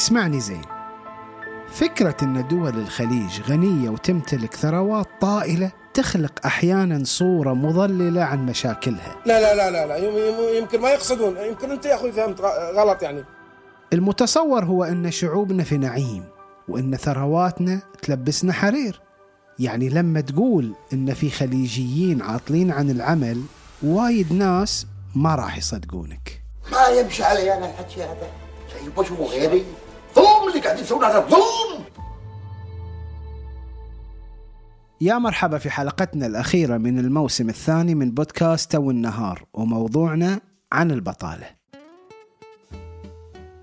اسمعني زين. فكرة أن دول الخليج غنية وتمتلك ثروات طائلة تخلق أحيانا صورة مضللة عن مشاكلها. لا لا لا لا, لا يمكن ما يقصدون. يمكن أنت يا أخوي فهمت غلط يعني. المتصور هو أن شعوبنا في نعيم وأن ثرواتنا تلبسنا حرير. يعني لما تقول أن في خليجيين عاطلين عن العمل وايد ناس ما راح يصدقونك. ما يمشي علي أنا الحكي هذا. شيء غيري هذا يا مرحبا في حلقتنا الأخيرة من الموسم الثاني من بودكاست تو النهار وموضوعنا عن البطالة.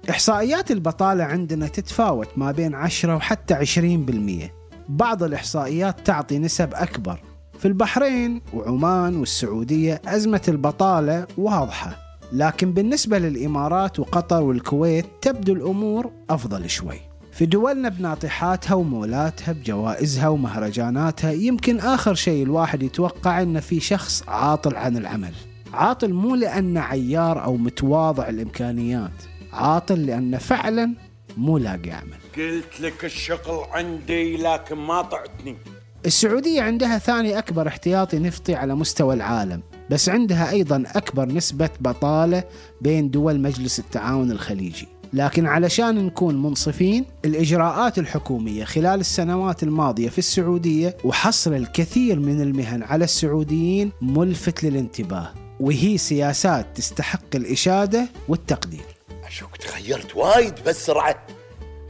إحصائيات البطالة عندنا تتفاوت ما بين 10 وحتى 20% بعض الإحصائيات تعطي نسب أكبر. في البحرين وعمان والسعودية أزمة البطالة واضحة. لكن بالنسبة للإمارات وقطر والكويت تبدو الأمور أفضل شوي. في دولنا بناطحاتها ومولاتها بجوائزها ومهرجاناتها يمكن آخر شيء الواحد يتوقع أن في شخص عاطل عن العمل. عاطل مو لأنه عيار أو متواضع الإمكانيات. عاطل لأنه فعلا مو لاقي عمل. قلت لك الشغل عندي لكن ما طعتني. السعودية عندها ثاني أكبر احتياطي نفطي على مستوى العالم. بس عندها أيضا أكبر نسبة بطالة بين دول مجلس التعاون الخليجي. لكن علشان نكون منصفين الإجراءات الحكومية خلال السنوات الماضية في السعودية وحصر الكثير من المهن على السعوديين ملفت للانتباه وهي سياسات تستحق الإشادة والتقدير. أشوك تغيرت وايد بسرعة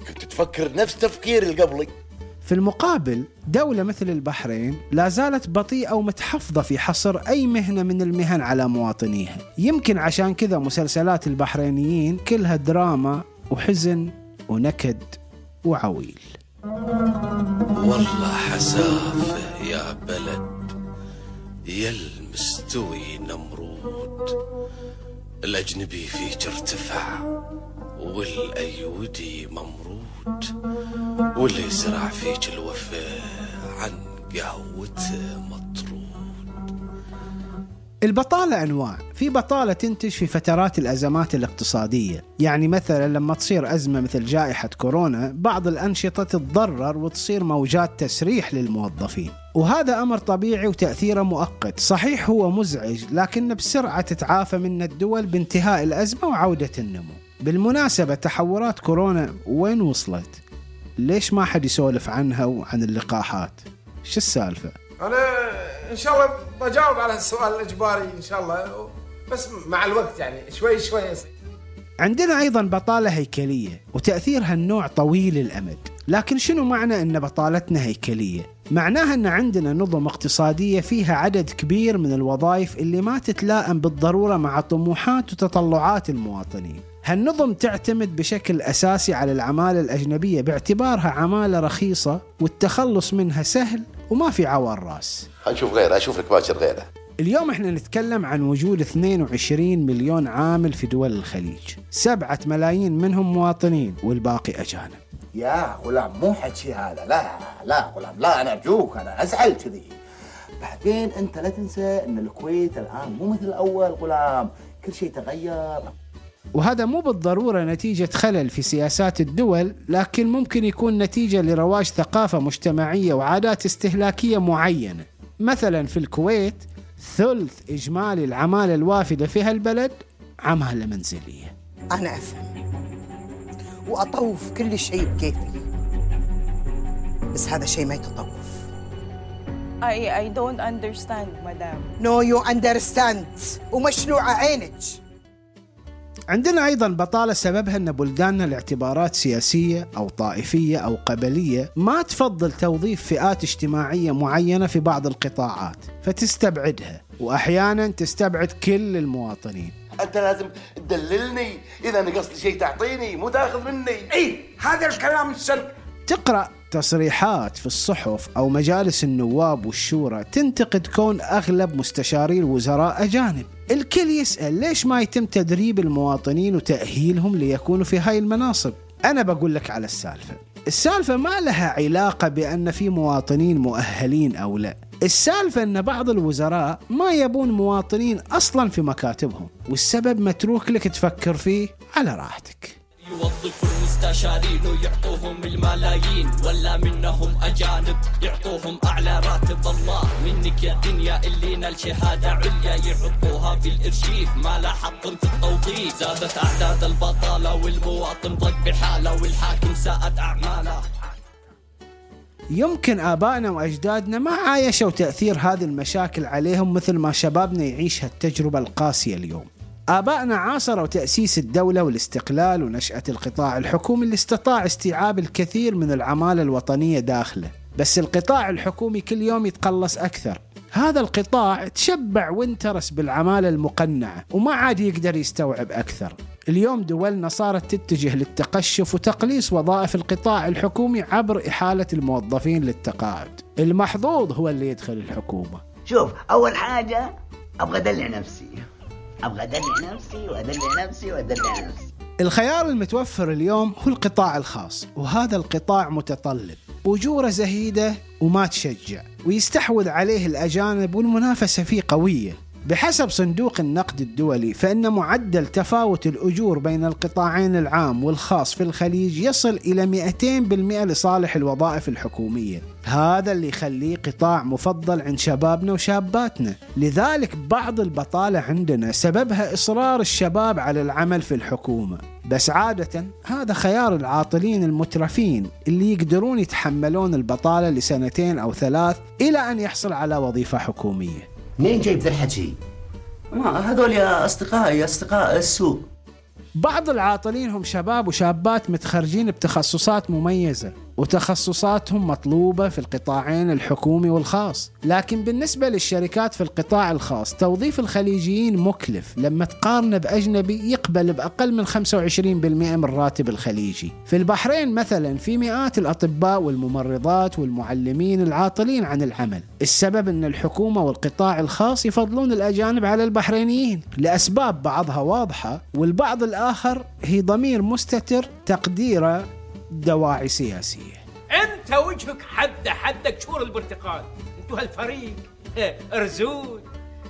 كنت تفكر نفس تفكير اللي قبلي. في المقابل دولة مثل البحرين لا زالت بطيئة ومتحفظة في حصر أي مهنة من المهن على مواطنيها. يمكن عشان كذا مسلسلات البحرينيين كلها دراما وحزن ونكد وعويل. والله حسافة يا بلد يا المستوي نمرود. الأجنبي فيك ارتفع والأيودي ممرود. واللي زرع فيك الوفاء عن قهوته مطرود. البطالة أنواع. في بطالة تنتج في فترات الأزمات الاقتصادية. يعني مثلا لما تصير أزمة مثل جائحة كورونا بعض الأنشطة تتضرر وتصير موجات تسريح للموظفين. وهذا أمر طبيعي وتأثيره مؤقت. صحيح هو مزعج لكن بسرعة تتعافى منه الدول بانتهاء الأزمة وعودة النمو. بالمناسبة تحورات كورونا وين وصلت؟ ليش ما حد يسولف عنها وعن اللقاحات؟ شو السالفة؟ أنا إن شاء الله بجاوب على السؤال الإجباري إن شاء الله بس مع الوقت يعني شوي شوي يصير. عندنا أيضا بطالة هيكلية وتأثيرها النوع طويل الأمد لكن شنو معنى أن بطالتنا هيكلية؟ معناها أن عندنا نظم اقتصادية فيها عدد كبير من الوظائف اللي ما تتلائم بالضرورة مع طموحات وتطلعات المواطنين هالنظم تعتمد بشكل أساسي على العمالة الأجنبية باعتبارها عمالة رخيصة والتخلص منها سهل وما في عوار راس. نشوف غيره أشوف لك باكر غيره اليوم إحنا نتكلم عن وجود 22 مليون عامل في دول الخليج. سبعة ملايين منهم مواطنين والباقي أجانب. يا غلام مو حكي هذا. لا لا غلام لا أنا أرجوك أنا أزعل كذي. بعدين أنت لا تنسى أن الكويت الآن مو مثل الأول غلام. كل شيء تغير. وهذا مو بالضرورة نتيجة خلل في سياسات الدول لكن ممكن يكون نتيجة لرواج ثقافة مجتمعية وعادات استهلاكية معينة. مثلا في الكويت ثلث إجمالي العمالة الوافدة في هالبلد عمالة منزلية أنا أفهم. وأطوف كل شيء بكيفي. بس هذا شيء ما يتطوف. I, I don't understand, madam. No you understand. ومشلوعة عينك. عندنا أيضا بطالة سببها أن بلداننا لاعتبارات سياسية أو طائفية أو قبلية ما تفضل توظيف فئات اجتماعية معينة في بعض القطاعات فتستبعدها وأحيانا تستبعد كل المواطنين. أنت لازم تدللني إذا نقصت شيء تعطيني مو تأخذ مني. إي هذا الكلام السلبي. تقرأ تصريحات في الصحف أو مجالس النواب والشورى تنتقد كون أغلب مستشاري الوزراء أجانب. الكل يسأل ليش ما يتم تدريب المواطنين وتأهيلهم ليكونوا في هاي المناصب؟ أنا بقول لك على السالفة. السالفة ما لها علاقة بأن في مواطنين مؤهلين أو لا. السالفة أن بعض الوزراء ما يبون مواطنين أصلا في مكاتبهم والسبب متروك لك تفكر فيه على راحتك. مستشارين ويعطوهم الملايين ولا منهم أجانب يعطوهم أعلى راتب. الله منك يا دنيا اللي نال شهادة عليا يحطوها في الإرشيف ما لا في التوظيف. زادت أعداد البطالة والمواطن ضق بحالة والحاكم ساءت أعماله. يمكن آبائنا وأجدادنا ما عايشوا تأثير هذه المشاكل عليهم مثل ما شبابنا يعيش هالتجربة القاسية اليوم. آبائنا عاصروا تأسيس الدولة والاستقلال ونشأة القطاع الحكومي اللي استطاع استيعاب الكثير من العمالة الوطنية داخله. بس القطاع الحكومي كل يوم يتقلص أكثر. هذا القطاع تشبع وانترس بالعمالة المقنعة وما عاد يقدر يستوعب أكثر. اليوم دولنا صارت تتجه للتقشف وتقليص وظائف القطاع الحكومي عبر إحالة الموظفين للتقاعد. المحظوظ هو اللي يدخل الحكومة. شوف أول حاجة أبغى أدلع نفسي. أبغى أدلع نفسي وأدلع نفسي وأدلع نفسي. الخيار المتوفر اليوم هو القطاع الخاص وهذا القطاع متطلب. أجورة زهيدة وما تشجع ويستحوذ عليه الأجانب والمنافسة فيه قوية. بحسب صندوق النقد الدولي فإن معدل تفاوت الأجور بين القطاعين العام والخاص في الخليج يصل إلى 200% لصالح الوظائف الحكومية. هذا اللي يخليه قطاع مفضل عند شبابنا وشاباتنا. لذلك بعض البطالة عندنا سببها إصرار الشباب على العمل في الحكومة. بس عادة هذا خيار العاطلين المترفين اللي يقدرون يتحملون البطالة لسنتين أو ثلاث إلى أن يحصل على وظيفة حكومية. منين جايب ذا الحكي؟ ما هذول يا أصدقائي أصدقاء السوق بعض العاطلين هم شباب وشابات متخرجين بتخصصات مميزة وتخصصاتهم مطلوبة في القطاعين الحكومي والخاص. لكن بالنسبة للشركات في القطاع الخاص توظيف الخليجيين مكلف. لما تقارنه بأجنبي يقبل بأقل من 25% من راتب الخليجي. في البحرين مثلا في مئات الأطباء والممرضات والمعلمين العاطلين عن العمل. السبب أن الحكومة والقطاع الخاص يفضلون الأجانب على البحرينيين. لأسباب بعضها واضحة والبعض الآخر هي ضمير مستتر تقديره دواعي سياسية. أنت وجهك حد حدك شور البرتقال. أنتوا هالفريق. أرزود.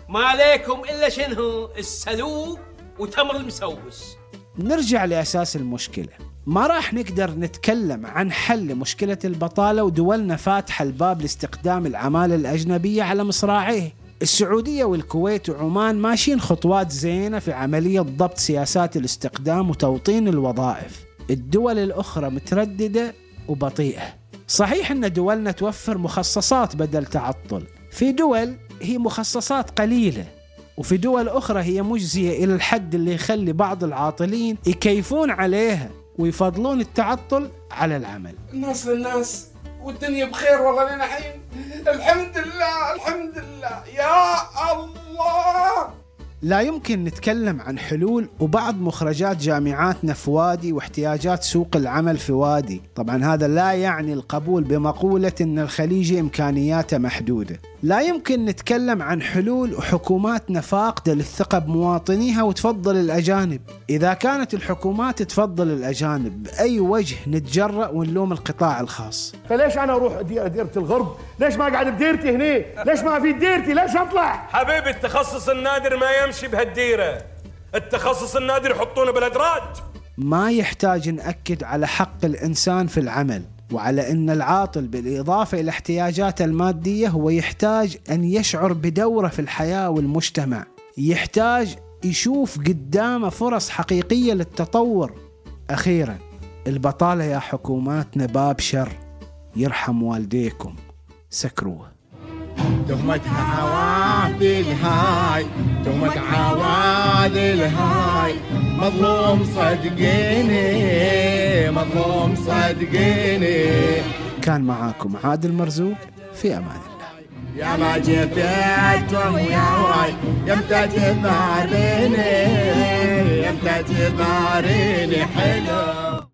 ما عليكم إلا شنو؟ السلوك وتمر المسوس. نرجع لأساس المشكلة. ما راح نقدر نتكلم عن حل مشكلة البطالة ودولنا فاتحة الباب لاستخدام العمالة الأجنبية على مصراعيه. السعودية والكويت وعمان ماشيين خطوات زينة في عملية ضبط سياسات الاستقدام وتوطين الوظائف. الدول الأخرى مترددة وبطيئة. صحيح أن دولنا توفر مخصصات بدل تعطل. في دول هي مخصصات قليلة وفي دول أخرى هي مجزية إلى الحد اللي يخلي بعض العاطلين يكيفون عليها ويفضلون التعطل على العمل. الناس للناس والدنيا بخير والله لنا حين. الحمد لله الحمد لله. يا الله! لا يمكن نتكلم عن حلول وبعض مخرجات جامعاتنا في وادي واحتياجات سوق العمل في وادي طبعا هذا لا يعني القبول بمقولة أن الخليجي إمكانياته محدودة. لا يمكن نتكلم عن حلول وحكوماتنا فاقدة للثقة بمواطنيها وتفضل الأجانب. إذا كانت الحكومات تفضل الأجانب بأي وجه نتجرأ ونلوم القطاع الخاص؟ فليش أنا أروح دي- ديره الغرب؟ ليش ما اقعد بديرتي هنا؟ ليش ما في ديرتي؟ ليش أطلع؟ حبيبي التخصص النادر ما يمشي بهالديرة التخصص النادر يحطونه بالإدراج ما يحتاج نأكد على حق الإنسان في العمل وعلى أن العاطل بالإضافة إلى احتياجاته المادية هو يحتاج أن يشعر بدورة في الحياة والمجتمع يحتاج يشوف قدامه فرص حقيقية للتطور أخيرا البطالة يا حكوماتنا باب شر يرحم والديكم سكروه. تهمة عوادل هاي تهمة عوادل هاي مظلوم صدقيني مظلوم صدقيني. كان معاكم عادل مرزوق في أمان الله. يا ما جبتهم ويا واي يمتى تباريني يمتى تباريني حلو.